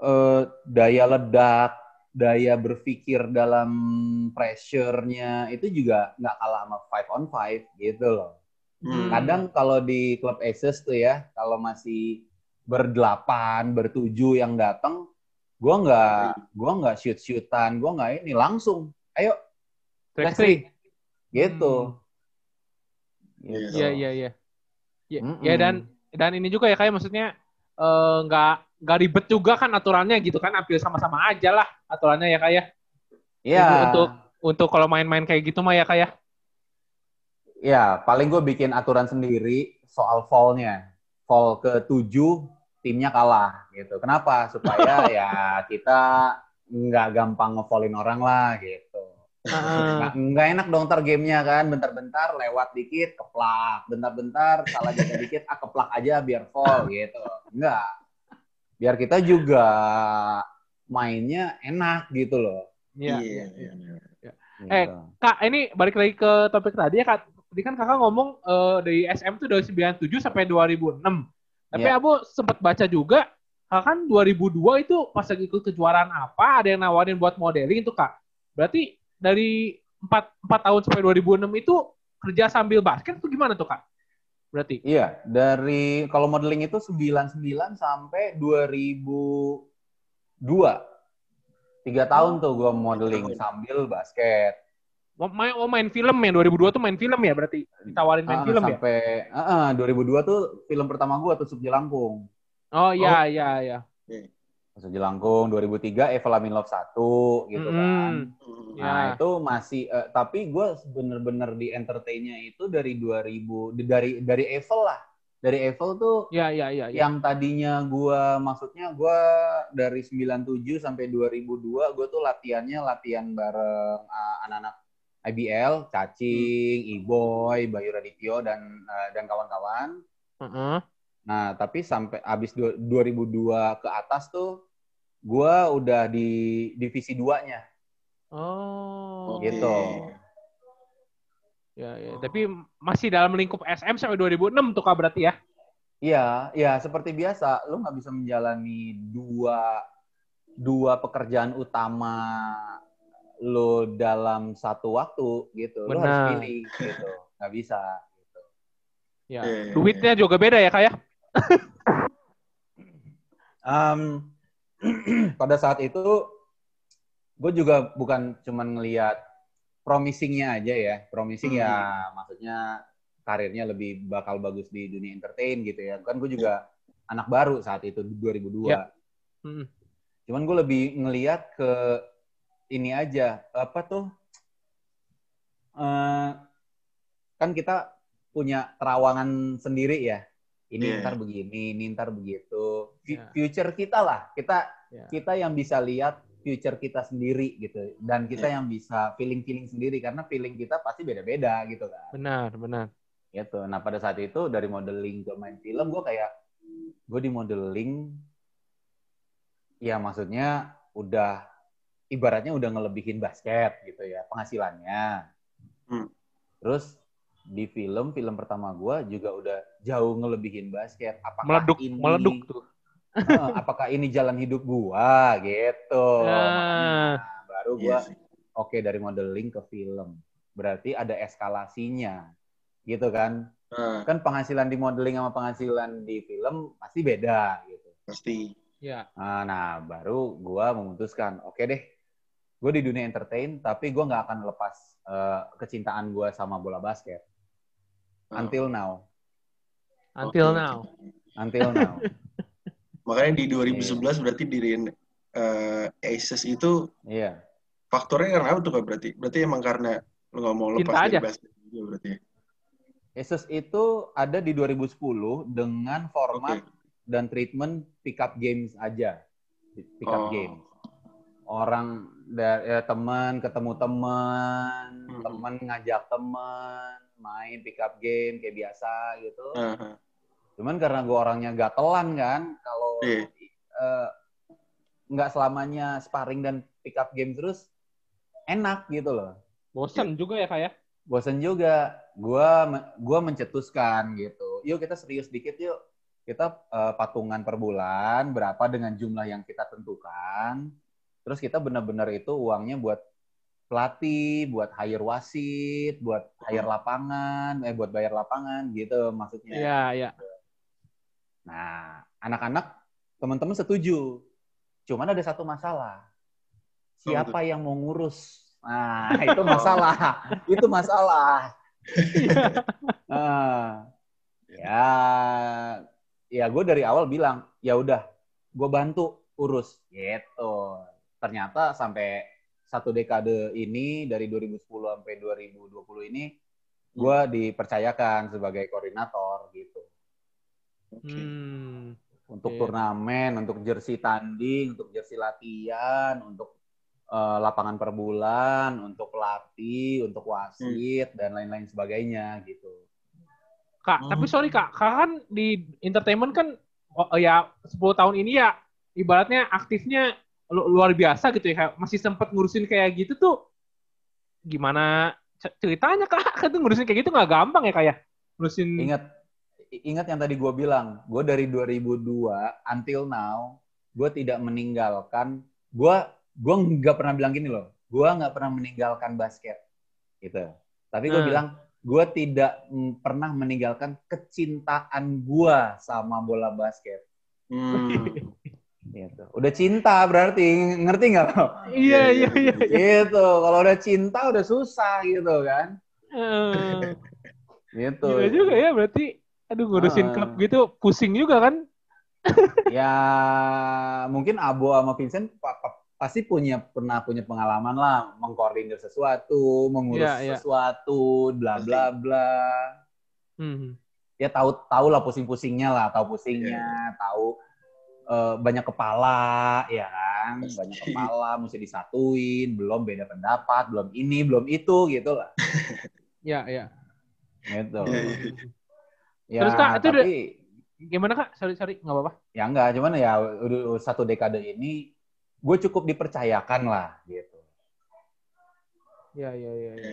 eh, daya ledak daya berpikir dalam pressure-nya itu juga nggak kalah sama five on five gitu loh Hmm. kadang kalau di klub Aces tuh ya kalau masih berdelapan bertujuh yang datang gua nggak gua nggak shoot shootan gua nggak ini langsung ayo Track let's three. gitu Iya, Gitu. Iya, iya, iya. Ya, ya dan dan ini juga ya kayak maksudnya eh, nggak nggak ribet juga kan aturannya gitu kan ambil sama-sama aja lah aturannya ya kayak Iya. untuk untuk kalau main-main kayak gitu mah ya kayak Ya, paling gue bikin aturan sendiri soal fall-nya. Fall ke tujuh, timnya kalah gitu. Kenapa? Supaya ya kita nggak gampang ngefallin orang lah gitu. Nggak, nggak enak dong ntar gamenya kan. Bentar-bentar lewat dikit, keplak. Bentar-bentar salah jaga dikit, ah keplak aja biar fall gitu. Enggak. Biar kita juga mainnya enak gitu loh. Iya. Iya, iya, iya. Eh, Gitu. Kak, ini balik lagi ke topik tadi ya, Kak. Tadi kan kakak ngomong eh, dari SM tuh dari 97 sampai 2006. Tapi Iya. Abu sempat baca juga, kakak kan 2002 itu pas lagi ikut kejuaraan apa, ada yang nawarin buat modeling itu, Kak. Berarti dari 4, 4 tahun sampai 2006 itu kerja sambil basket tuh gimana tuh, Kak? Berarti? Iya, dari kalau modeling itu 99 sampai 2002. Tiga tahun tuh gue modeling sambil basket. Main, mau main film ya, 2002 tuh main film ya berarti? Ditawarin main Ah, film ya? sampai ah, ah, 2002 tuh film pertama gue Tusuk Jelangkung. Oh iya, iya, iya. Tusuk Jelangkung 2003 Eva Lamin Love 1 gitu kan. Mm, Hmm. Ya. Nah, itu masih eh, tapi gue bener-bener di entertainnya itu dari 2000 di- dari dari Eiffel lah. Dari Eiffel tuh Iya, iya, iya. Ya. yang tadinya gua maksudnya gua dari 97 sampai 2002 gua tuh latihannya latihan bareng uh, anak-anak IBL, Cacing, Iboy, Bayu Radityo dan uh, dan kawan-kawan. Heeh. Nah, tapi sampai abis du- 2002 ke atas tuh gua udah di divisi 2-nya Oh. Gitu. Ya, ya. Tapi masih dalam lingkup SM sampai 2006 tuh kak berarti ya? Iya, ya seperti biasa, lu nggak bisa menjalani dua dua pekerjaan utama lo dalam satu waktu gitu. Lo harus Benar. pilih gitu. Nggak bisa. Gitu. Ya. Iya. Duitnya juga beda ya kak ya? Um, pada saat itu gue juga bukan cuman ngelihat promisingnya aja ya. Promising ya maksudnya karirnya lebih bakal bagus di dunia entertain gitu ya. Kan gue juga anak baru saat itu 2002. Ya. Hmm. Cuman gue lebih ngeliat ke ini aja apa tuh eh kan kita punya terawangan sendiri ya. Ini Iya. ntar begini, ini ntar begitu. Iya. Future kita lah, kita Ya. kita yang bisa lihat future kita sendiri gitu, dan kita Iya. yang bisa feeling feeling sendiri karena feeling kita pasti beda-beda gitu kan. Benar, benar. Gitu. Nah pada saat itu dari modeling ke main film gue kayak gue di modeling ya maksudnya udah ibaratnya udah ngelebihin basket gitu ya penghasilannya. Hmm. Terus di film film pertama gue juga udah jauh ngelebihin basket. Apakah Meleduk, ini meleduk tuh. Eh, apakah ini jalan hidup gua gitu. Ah. Makanya baru Iya gua sih. oke dari modeling ke film. Berarti ada eskalasinya. Gitu kan? Nah, Kan penghasilan di modeling sama penghasilan di film pasti beda gitu. pasti. Ya. Nah, nah, baru gua memutuskan, oke deh. Gue di dunia entertain, tapi gua nggak akan lepas eh, kecintaan gua sama bola basket. Nah, Until now. Until oke. now. Until now. Makanya di 2011 Iya. berarti diriin eh, Aces itu Iya. faktornya karena apa tuh berarti? Berarti emang karena lu nggak mau lepas Cinta dari aja. basket juga berarti. ya? Asus itu ada di 2010 dengan format Oke. dan treatment pick up games aja. Pick up Oh. games. Orang dari ya, teman ketemu teman, Mhm. teman ngajak teman, main pick up game kayak biasa gitu. Nah, nah. Cuman karena gue orangnya gatelan kan, kalau Iya. eh, nggak selamanya sparring dan pick up game terus enak gitu loh. Bosan juga ya kak ya? bosen juga. Gua gua mencetuskan gitu. Yuk kita serius dikit yuk. Kita eh, patungan per bulan berapa dengan jumlah yang kita tentukan. Terus kita benar-benar itu uangnya buat pelatih, buat hire wasit, buat hire lapangan, eh buat bayar lapangan gitu maksudnya. Iya, iya. Nah, anak-anak teman-teman setuju. Cuman ada satu masalah. Siapa yang mau ngurus? Nah, itu masalah. itu masalah. Nah, ya, ya gue dari awal bilang, ya udah, gue bantu urus gitu. Ternyata sampai satu dekade ini dari 2010 sampai 2020 ini gue dipercayakan sebagai koordinator gitu Oke. Hmm. untuk Oke. turnamen, untuk jersey tanding, untuk jersey latihan, untuk eh, lapangan per bulan, untuk pelatih, untuk wasit dan lain-lain sebagainya gitu. Kak, Hmm. tapi sorry kak, kak kan di entertainment kan oh, ya 10 tahun ini ya ibaratnya aktifnya luar biasa gitu ya. Kayak Masih sempat ngurusin kayak gitu tuh gimana ceritanya kak? Kan tuh ngurusin kayak gitu nggak gampang ya kak ya? Ngurusin Ingat ingat yang tadi gue bilang, gue dari 2002 until now, gue tidak meninggalkan, gue gue nggak pernah bilang gini loh, gue nggak pernah meninggalkan basket, gitu. Tapi gue Hmm. bilang, gue tidak pernah meninggalkan kecintaan gue sama bola basket. Hmm. Gitu. Udah cinta berarti, ngerti nggak lo? Iya iya iya. gitu. Kalau udah cinta udah susah gitu kan. Eh, Gitu. Gila juga ya berarti. Aduh ngurusin Ah. klub gitu pusing juga kan? ya mungkin Abo sama Vincent pa- pa- pasti punya pernah punya pengalaman lah mengkoordinir sesuatu, mengurus Iya, iya. sesuatu, bla bla bla. Hmm. Ya tahu tahu lah pusing-pusingnya lah, tahu pusingnya, Iya, tahu eh, banyak kepala, ya kan, banyak kepala mesti disatuin, belum beda pendapat, belum ini, belum itu gitu lah. Ya ya. Gitu. Iya, iya. Ya, Terus, Kak, itu udah- tapi Gimana kak? Sorry sorry nggak apa-apa. ya enggak, cuman ya udah satu dekade ini gue cukup dipercayakan lah gitu. Ya ya ya. ya.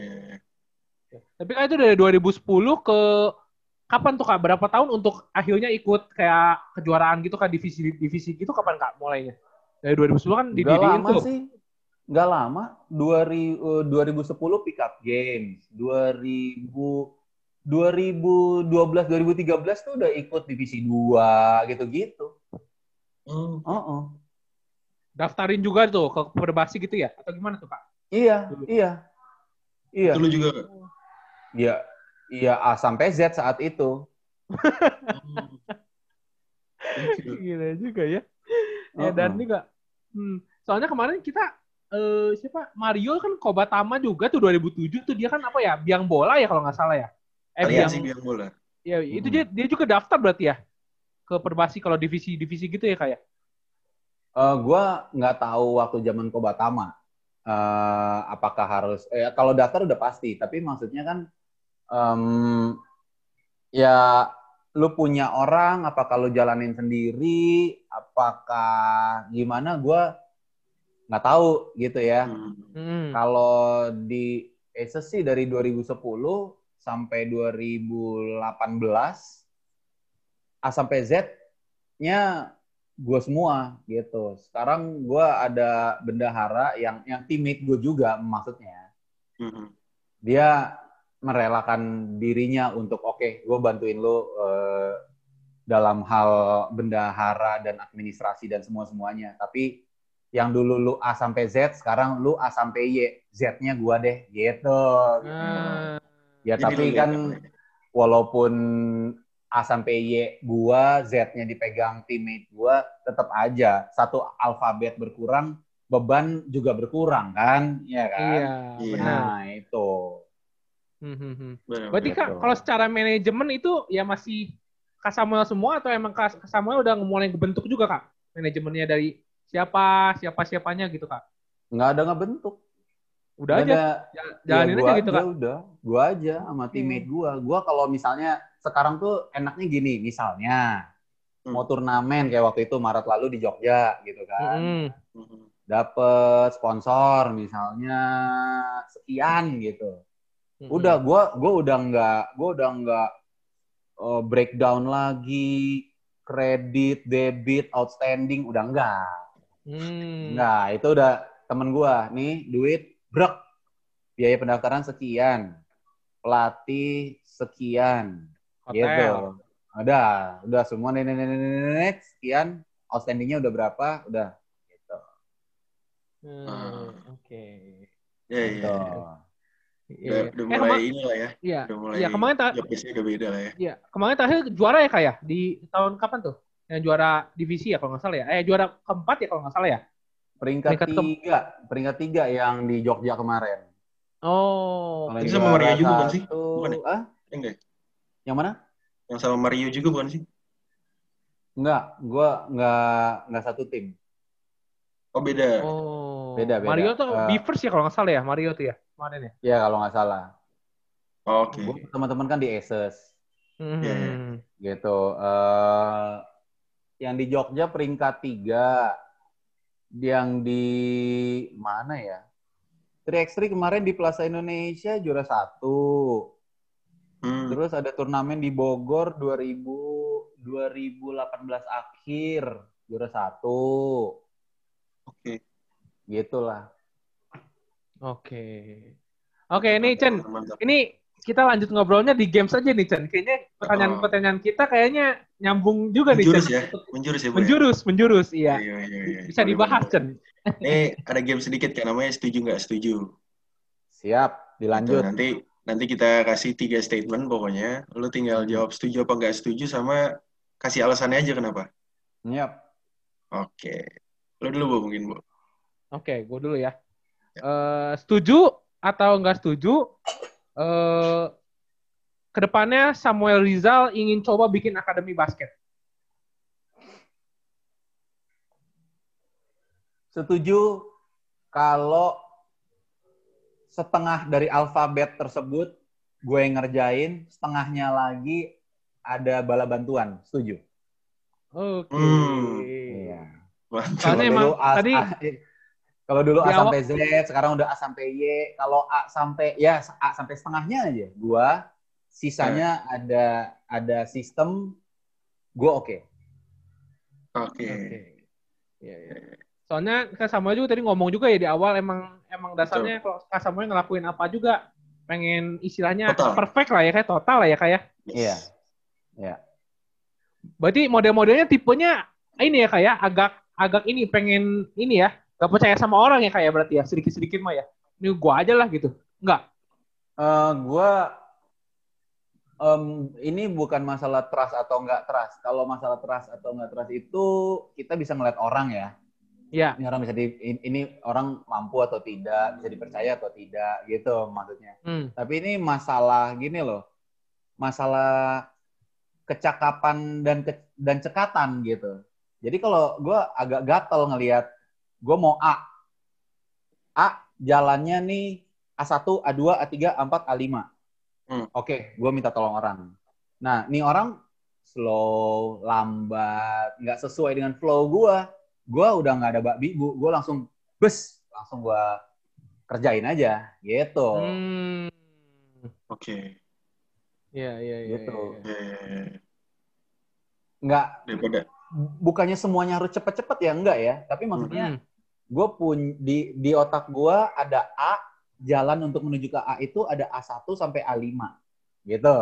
Eh, Tapi kan itu dari 2010 ke kapan tuh kak? Berapa tahun untuk akhirnya ikut kayak kejuaraan gitu kan divisi divisi gitu kapan kak mulainya? Dari 2010 kan Gak didiriin lama tuh. sih. Gak lama. 2000, eh, 2010 pick up games. 2000 2012 2013 tuh udah ikut divisi 2 gitu-gitu. Oh, Heeh. Daftarin juga tuh ke perbasi gitu ya? Atau gimana tuh kak? Iya, Dulu. iya. Iya. itu lu juga. Kak? Iya. Iya A sampai Z saat itu. Gila juga ya. Ya Uh-uh. dan juga hmm, soalnya kemarin kita eh siapa Mario kan Kobatama juga tuh 2007 tuh dia kan apa ya biang bola ya kalau nggak salah ya. Eh biang, Aliansi biang bola. ya itu Hmm. dia dia juga daftar berarti ya ke Perbasi kalau divisi divisi gitu ya kayak. Eh gua nggak tahu waktu zaman Kobatama. eh apakah harus eh kalau daftar udah pasti, tapi maksudnya kan em, ya lu punya orang, apakah lu jalanin sendiri, apakah gimana? Gua nggak tahu gitu ya. Hmm. Hmm. Kalau di Asus sih dari 2010 sampai 2018 A sampai Z-nya gue semua gitu. Sekarang gue ada bendahara yang yang teammate gue juga maksudnya. Hmm. Dia merelakan dirinya untuk oke, gue bantuin lo eh, dalam hal bendahara dan administrasi dan semua semuanya. Tapi yang dulu lu A sampai Z, sekarang lu A sampai Y, Z-nya gua deh, gitu. Ah, Ya Jadi tapi lu kan ya? walaupun A sampai Y gua, Z-nya dipegang teammate gua, tetap aja satu alfabet berkurang, beban juga berkurang kan, ya kan? iya, Iya. benar. Nah itu. Hmm, hmm, hmm. Berarti kak kalau secara manajemen itu ya masih Kak Samuel semua atau emang Kak Samuel udah mulai kebentuk juga kak manajemennya dari siapa siapa siapanya gitu kak? Nggak ada ngebentuk. Udah Nggak aja ada- Ya, jalanin gua aja gitu aja kak. Udah, gua aja sama teammate gua. Gua kalau misalnya sekarang tuh enaknya gini, misalnya Hmm. mau turnamen kayak waktu itu Maret lalu di Jogja gitu kan. Hmm. Dapet sponsor misalnya sekian gitu. Mm-mm. Udah gua gua udah nggak gua udah nggak uh, breakdown lagi kredit, debit, outstanding udah enggak. Hmm. Enggak, itu udah temen gua nih duit brek biaya pendaftaran sekian pelatih sekian Hotel. gitu udah udah semua nih nih, nih, nih, nih, nih, sekian outstandingnya udah berapa udah gitu Hmm, Ah. Oke. Ya, gitu ya. Iya. Udah, udah Eh, mulai ini lah ya. Iya. Udah mulai Iya kemarin ta- job desk-nya udah beda lah ya. Iya, kemarin terakhir juara ya kak ya di tahun kapan tuh? Yang juara divisi ya kalau nggak salah ya? Eh juara keempat ya kalau nggak salah ya? peringkat, Peringkat ke- tiga peringkat tiga yang di Jogja kemarin Oh, Kalau Itu yang sama Mario juga bukan sih? Bukan ya? ah Eh, enggak. ya? yang mana Yang sama Mario juga bukan sih? enggak gua enggak enggak satu tim Oh, beda. oh. Beda, beda. Mario tuh Eh, Beavers ya kalau nggak salah ya? Mario tuh ya kemarin ya? ya kalau nggak salah Oke. gua teman-teman kan di Hmm. Iya, iya. gitu. eh yang di Jogja peringkat tiga, yang di mana ya? 3x3 kemarin di Plaza Indonesia juara satu. Hmm. Terus ada turnamen di Bogor 2000 2018 akhir juara satu. Oke. Gitulah. Oke. Oke, ini Chen, ini kita lanjut ngobrolnya di games aja nih Chen. Kayaknya pertanyaan-pertanyaan kita kayaknya nyambung juga nih Menjurus Chen. ya? Menjurus ya, Bu? ya? Menjurus, menjurus, iya. Iya, iya, iya. Bisa Boleh, dibahas boleh. Chen. Ini ada game sedikit kan namanya setuju nggak setuju. Siap, Gitu, dilanjut. nanti nanti kita kasih tiga statement pokoknya. Lu tinggal jawab setuju apa nggak setuju sama kasih alasannya aja kenapa. Siap. Oke. Lu dulu Bu mungkin Bu. Oke, gue dulu ya. Eh, setuju atau nggak setuju? Eh, ke depannya Samuel Rizal ingin coba bikin akademi basket. Setuju kalau setengah dari alfabet tersebut gue yang ngerjain, setengahnya lagi ada bala bantuan. Setuju? Oke. Hmm. Iya. Soalnya emang tadi- Kalau dulu Di A sampai Z, sekarang udah A sampai Y. Kalau A sampai ya A sampai setengahnya aja, gua sisanya ada ada sistem gua oke. Oke. Iya, iya. Soalnya Kak Samuel juga tadi ngomong juga ya di awal emang emang dasarnya kalau Kak Samuel ngelakuin apa juga pengen istilahnya Total. perfect lah ya kayak total lah ya kayak. Iya. Berarti model-modelnya tipenya ini ya kayak agak agak ini pengen ini ya gak percaya sama orang ya kayak berarti ya sedikit-sedikit mah ya. Ini gua aja lah gitu. Enggak. Eh, gua em, ini bukan masalah trust atau enggak trust. Kalau masalah trust atau enggak trust itu kita bisa ngeliat orang ya. Iya. Ini orang bisa di in- ini orang mampu atau tidak, bisa dipercaya atau tidak gitu maksudnya. Hmm. Tapi ini masalah gini loh. Masalah kecakapan dan ke- dan cekatan gitu. Jadi kalau gue agak gatel ngelihat gue mau A. A jalannya nih A1, A2, A3, A4, A5. Hmm. Oke, gue minta tolong orang. Nah, nih orang slow, lambat, nggak sesuai dengan flow gue. Gue udah nggak ada bak bibu, gue langsung bes, langsung gue kerjain aja gitu. Hmm. Oke. Iya, iya, iya. Gitu. iya, iya. Eh, Nggak daripada bukannya semuanya harus cepet-cepet ya enggak ya tapi maksudnya Hmm. Gue pun di di otak gue ada A jalan untuk menuju ke A itu ada A1 sampai A5 gitu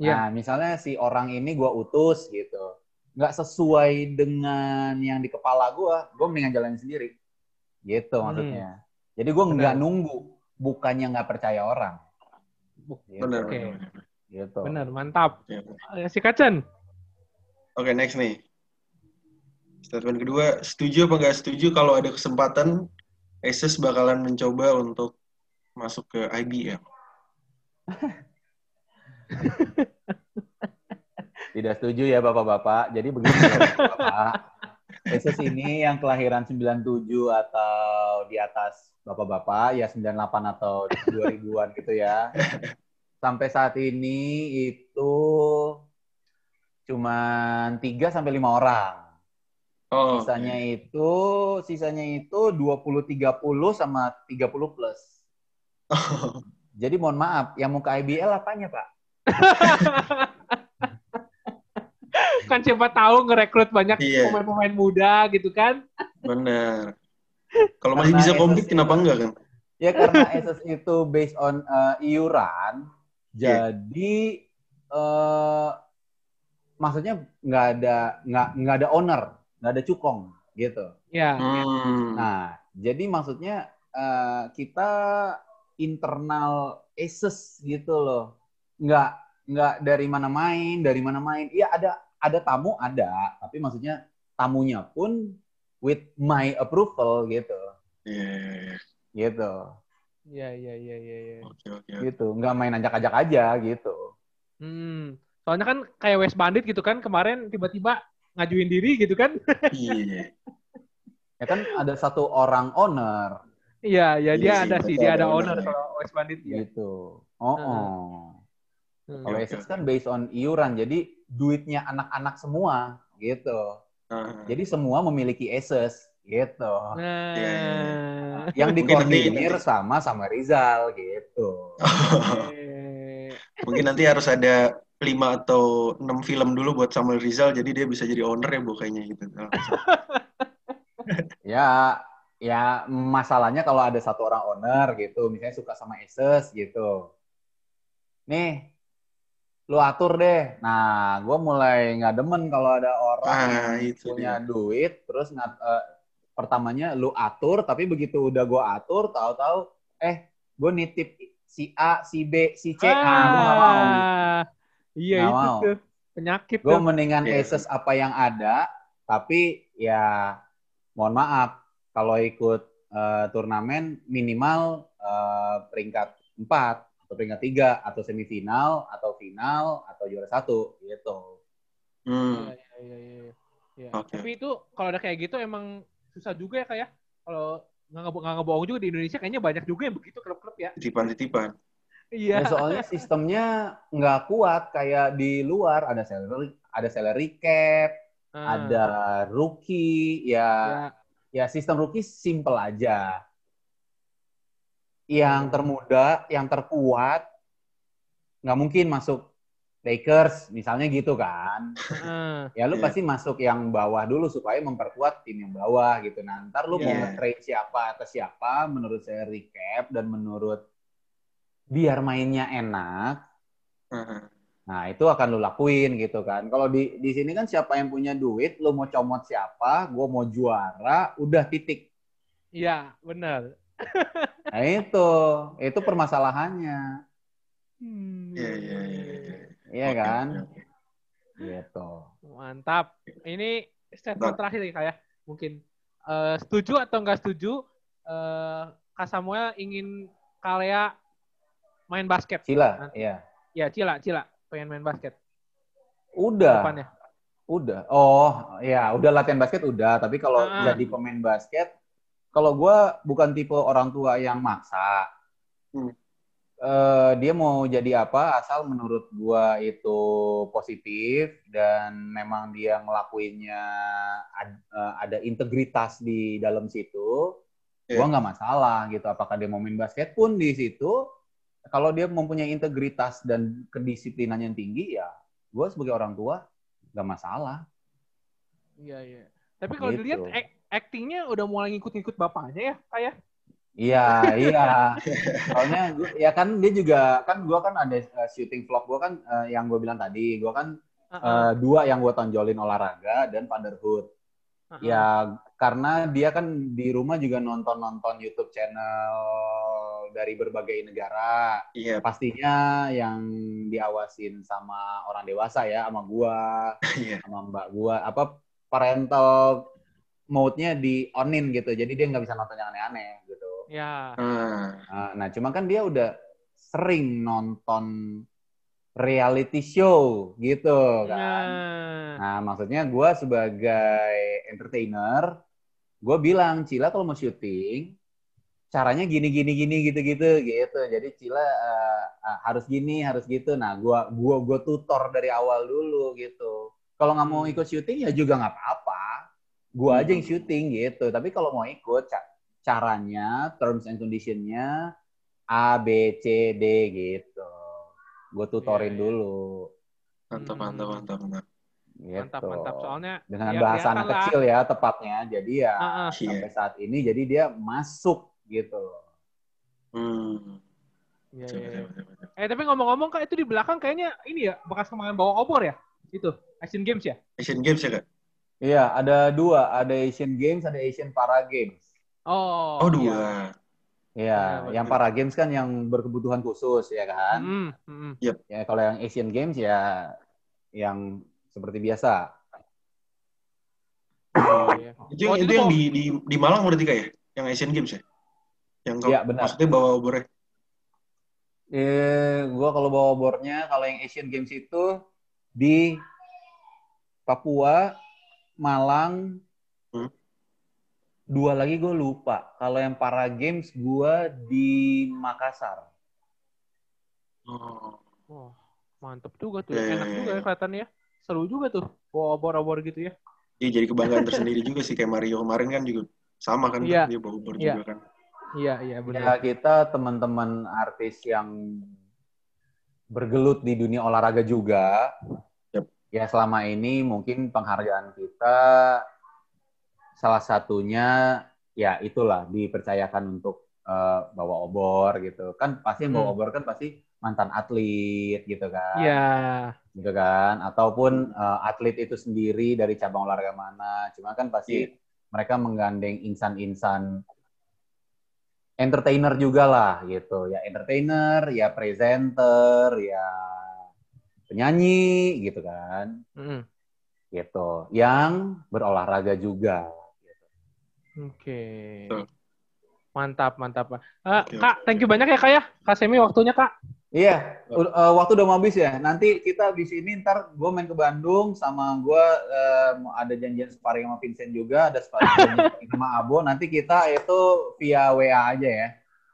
Iya. nah misalnya si orang ini gue utus gitu nggak sesuai dengan yang di kepala gue gue mendingan jalan sendiri gitu Hmm. maksudnya jadi gue nggak nunggu bukannya nggak percaya orang Gitu. benar. Benar. gitu Benar, mantap. Oke. Eh, Si Kacan. Oke, next nih. Statement kedua, setuju apa nggak setuju kalau ada kesempatan Asus bakalan mencoba untuk masuk ke IBL? Tidak setuju ya Bapak-Bapak. Jadi begini ya Bapak. Asus ini yang kelahiran 97 atau di atas Bapak-Bapak ya 98 atau 2000-an gitu ya. Sampai saat ini itu cuman 3 sampai 5 orang. Oh, Sisanya itu sisanya itu 20 30 sama 30 plus. Jadi mohon maaf, yang mau ke IBL apanya, Pak? kan siapa tahu ngerekrut banyak Iya. pemain-pemain muda gitu kan. benar. Kalau masih bisa ini- kenapa enggak kan? Ya karena Asus itu based on uh, iuran, Iya. jadi uh, maksudnya nggak ada nggak nggak ada owner, nggak ada cukong gitu. Ya. Hmm. Nah, jadi maksudnya uh, kita internal Asus gitu loh, nggak nggak dari mana main, dari mana main. Iya ada ada tamu ada, tapi maksudnya tamunya pun with my approval gitu, Iya, iya, iya. gitu. Iya, iya, iya, iya, iya. Oke, oke. oke. gitu nggak main ajak-ajak aja gitu Hmm. Soalnya kan kayak West Bandit gitu kan kemarin tiba-tiba ngajuin diri gitu kan. Iya. ya kan ada satu orang owner Iya, ya dia Iya ada sih, dia ada ada owner ya. kalau West Bandit ya. gitu oh, oh. Hmm. kalau Essex kan based on iuran jadi duitnya anak-anak semua gitu jadi semua memiliki Asus gitu Nah, Iya, iya, yang Mungkin nanti- dikoordinir sama sama Rizal gitu Mungkin nanti harus ada lima atau enam film dulu buat Samuel Rizal, jadi dia bisa jadi owner ya, bu, kayaknya gitu. ya ya masalahnya kalau ada satu orang owner gitu misalnya suka sama Asus gitu. Nih lu atur deh. Nah gue mulai nggak demen kalau ada orang Ah, yang itu punya dia. duit terus ngat, eh, pertamanya lu atur tapi begitu udah gue atur tahu-tahu eh gue nitip si A si B si C. Ah, gue nggak mau. Ah, Iya Nggak itu mau. tuh penyakit gue mendingan Iya. Asus apa yang ada tapi ya mohon maaf kalau ikut eh, turnamen minimal eh, peringkat 4 atau peringkat 3 atau semifinal atau final atau juara satu gitu. Hmm. Iya, iya, iya, iya. Iya. Oke. Tapi itu kalau udah kayak gitu emang susah juga ya kayak kalau nggak nggak ngebohong juga di Indonesia kayaknya banyak juga yang begitu klub-klub ya. Titipan-titipan. Iya. Ya, soalnya sistemnya nggak kuat kayak di luar ada salary ada salary cap, Ah, ada rookie ya ya. ya sistem rookie simple aja. Yang termuda, yang terkuat, nggak mungkin masuk Lakers, misalnya gitu kan. Heeh. Ya lu Iya. pasti masuk yang bawah dulu supaya memperkuat tim yang bawah gitu. Nah, ntar lu mau Iya. nge-trade siapa atas siapa menurut saya recap dan menurut biar mainnya enak, Heeh. Nah, itu akan lu lakuin gitu kan. Kalau di di sini kan siapa yang punya duit, lu mau comot siapa, gue mau juara, udah titik. Iya, benar. Nah, itu itu permasalahannya. Hmm, Iya, iya, iya. iya. Iya kan? oke. Gitu. Mantap. Ini statement terakhir nih kayak mungkin Eh, setuju atau enggak setuju eh Kak Samuel ingin Kalea main basket? Cila, Nanti. iya. Ya, Cila, Cila pengen main basket Udah. depannya. Udah. Oh, ya, udah latihan basket udah, tapi kalau Ah. jadi pemain basket kalau gua bukan tipe orang tua yang maksa. Hmm. Eh, dia mau jadi apa asal menurut gua itu positif dan memang dia ngelakuinnya ad- eh, ada integritas di dalam situ gua Iya. nggak masalah gitu apakah dia mau main basket pun di situ kalau dia mempunyai integritas dan kedisiplinan yang tinggi ya gua sebagai orang tua nggak masalah Iya, iya. Tapi kalau Gitu. dilihat actingnya udah mulai ngikut-ngikut bapaknya ya, kayak. Iya, iya. Soalnya gua, ya kan dia juga kan gua kan ada uh, shooting vlog gua kan uh, yang gue bilang tadi, gua kan uh, dua yang gua tonjolin olahraga dan fatherhood. Ya karena dia kan di rumah juga nonton-nonton YouTube channel dari berbagai negara. Iya, Pastinya yang diawasin sama orang dewasa ya, sama gua, iya. sama mbak gua, apa parental mode-nya di onin gitu. Jadi dia nggak bisa nonton yang aneh-aneh gitu. Ya. Ah, Nah, Nah, cuma kan dia udah sering nonton reality show gitu kan. Nah, Nah, maksudnya gue sebagai entertainer, gue bilang Cila kalau mau syuting, caranya gini gini gini gitu gitu gitu. Jadi Cila eh, harus gini harus gitu. Nah, gua gua gua tutor dari awal dulu gitu. Kalau nggak mau Hmm. ikut syuting ya juga nggak apa-apa. Gua aja yang Hmm. syuting gitu. Tapi kalau mau ikut ca- caranya, terms and conditionnya A B C D gitu. Gue tutorin Iya, iya. dulu. mantap, mantap, mantap, mantap. Gitu. mantap, mantap. Soalnya dengan ya bahasa anak lah. kecil ya tepatnya. Jadi ya ah. Iya. sampai saat ini jadi dia masuk gitu. Hmm. Iya, iya, iya. betul, betul, betul. Eh, tapi ngomong-ngomong Kak, itu di belakang kayaknya ini ya, bekas kemarin bawa obor ya? Itu, Asian Games ya? Asian Games ya, Kak? Iya, ada dua, ada Asian Games, ada Asian Para Games. Oh, Oh, dua. Iya, betul. yang Para Games kan yang berkebutuhan khusus ya kan. Mm, mm, Ya kalau yang Asian Games ya yang seperti biasa. iya. Itu yang, Waktu itu itu yang di, di, di Malang berarti Kak ya? Yang Asian Games ya? Yang kau, Iya, benar. maksudnya bawa obornya? Eh, gua kalau bawa bornya kalau yang Asian Games itu di Papua, Malang, Hmm. dua lagi gue lupa. Kalau yang Para Games gua di Makassar. Oh. Wah, mantep juga tuh. Iya, Enak juga ya iya. kelihatannya ya. Seru juga tuh, bawa obor-obor gitu ya. Iya, jadi kebanggaan tersendiri juga sih. Kayak Mario kemarin kan juga sama kan, Iya. dia bawa obor Iya. juga kan. Iya, iya Ya benar. kita teman-teman artis yang bergelut di dunia olahraga juga. Yep. Ya selama ini mungkin penghargaan kita salah satunya ya itulah dipercayakan untuk eh, bawa obor gitu. Kan pasti yang bawa Hmm. obor kan pasti mantan atlet gitu kan. Iya. Gitu kan ataupun eh, atlet itu sendiri dari cabang olahraga mana. Cuma kan pasti Iya. mereka menggandeng insan-insan entertainer juga lah gitu ya entertainer ya presenter ya penyanyi gitu kan Mm, gitu yang berolahraga juga Oke. Betul. Mantap, mantap, Pak. Eh, Oke, Kak, thank you banyak ya, Kak ya. Kak Semi waktunya, Kak. Iya eh, waktu udah mau habis ya nanti kita di sini ntar gue main ke Bandung sama gue eh, mau ada janjian sparring sama Vincent juga ada sparring sama Abo nanti kita itu via WA aja ya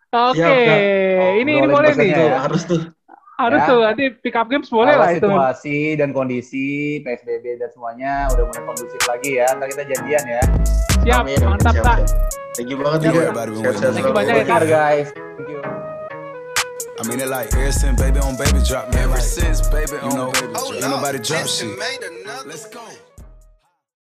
Oke, Siap, Kak. Oh, ini ini boleh nih. ya. harus tuh. Harus Ya. tuh nanti pick up games boleh Kalau lah itu. situasi dan kondisi PSBB dan semuanya udah mulai kondusif lagi ya. Ntar kita janjian ya. Siap, Amin, mantap siap. Thank you banget Thank you, juga. everybody. Sehat-sehat Thank you banyak ya, guys. Thank you. I mean it like ever since baby on baby drop. Man, ever since baby on baby drop. Ain't nobody drop shit. Let's go.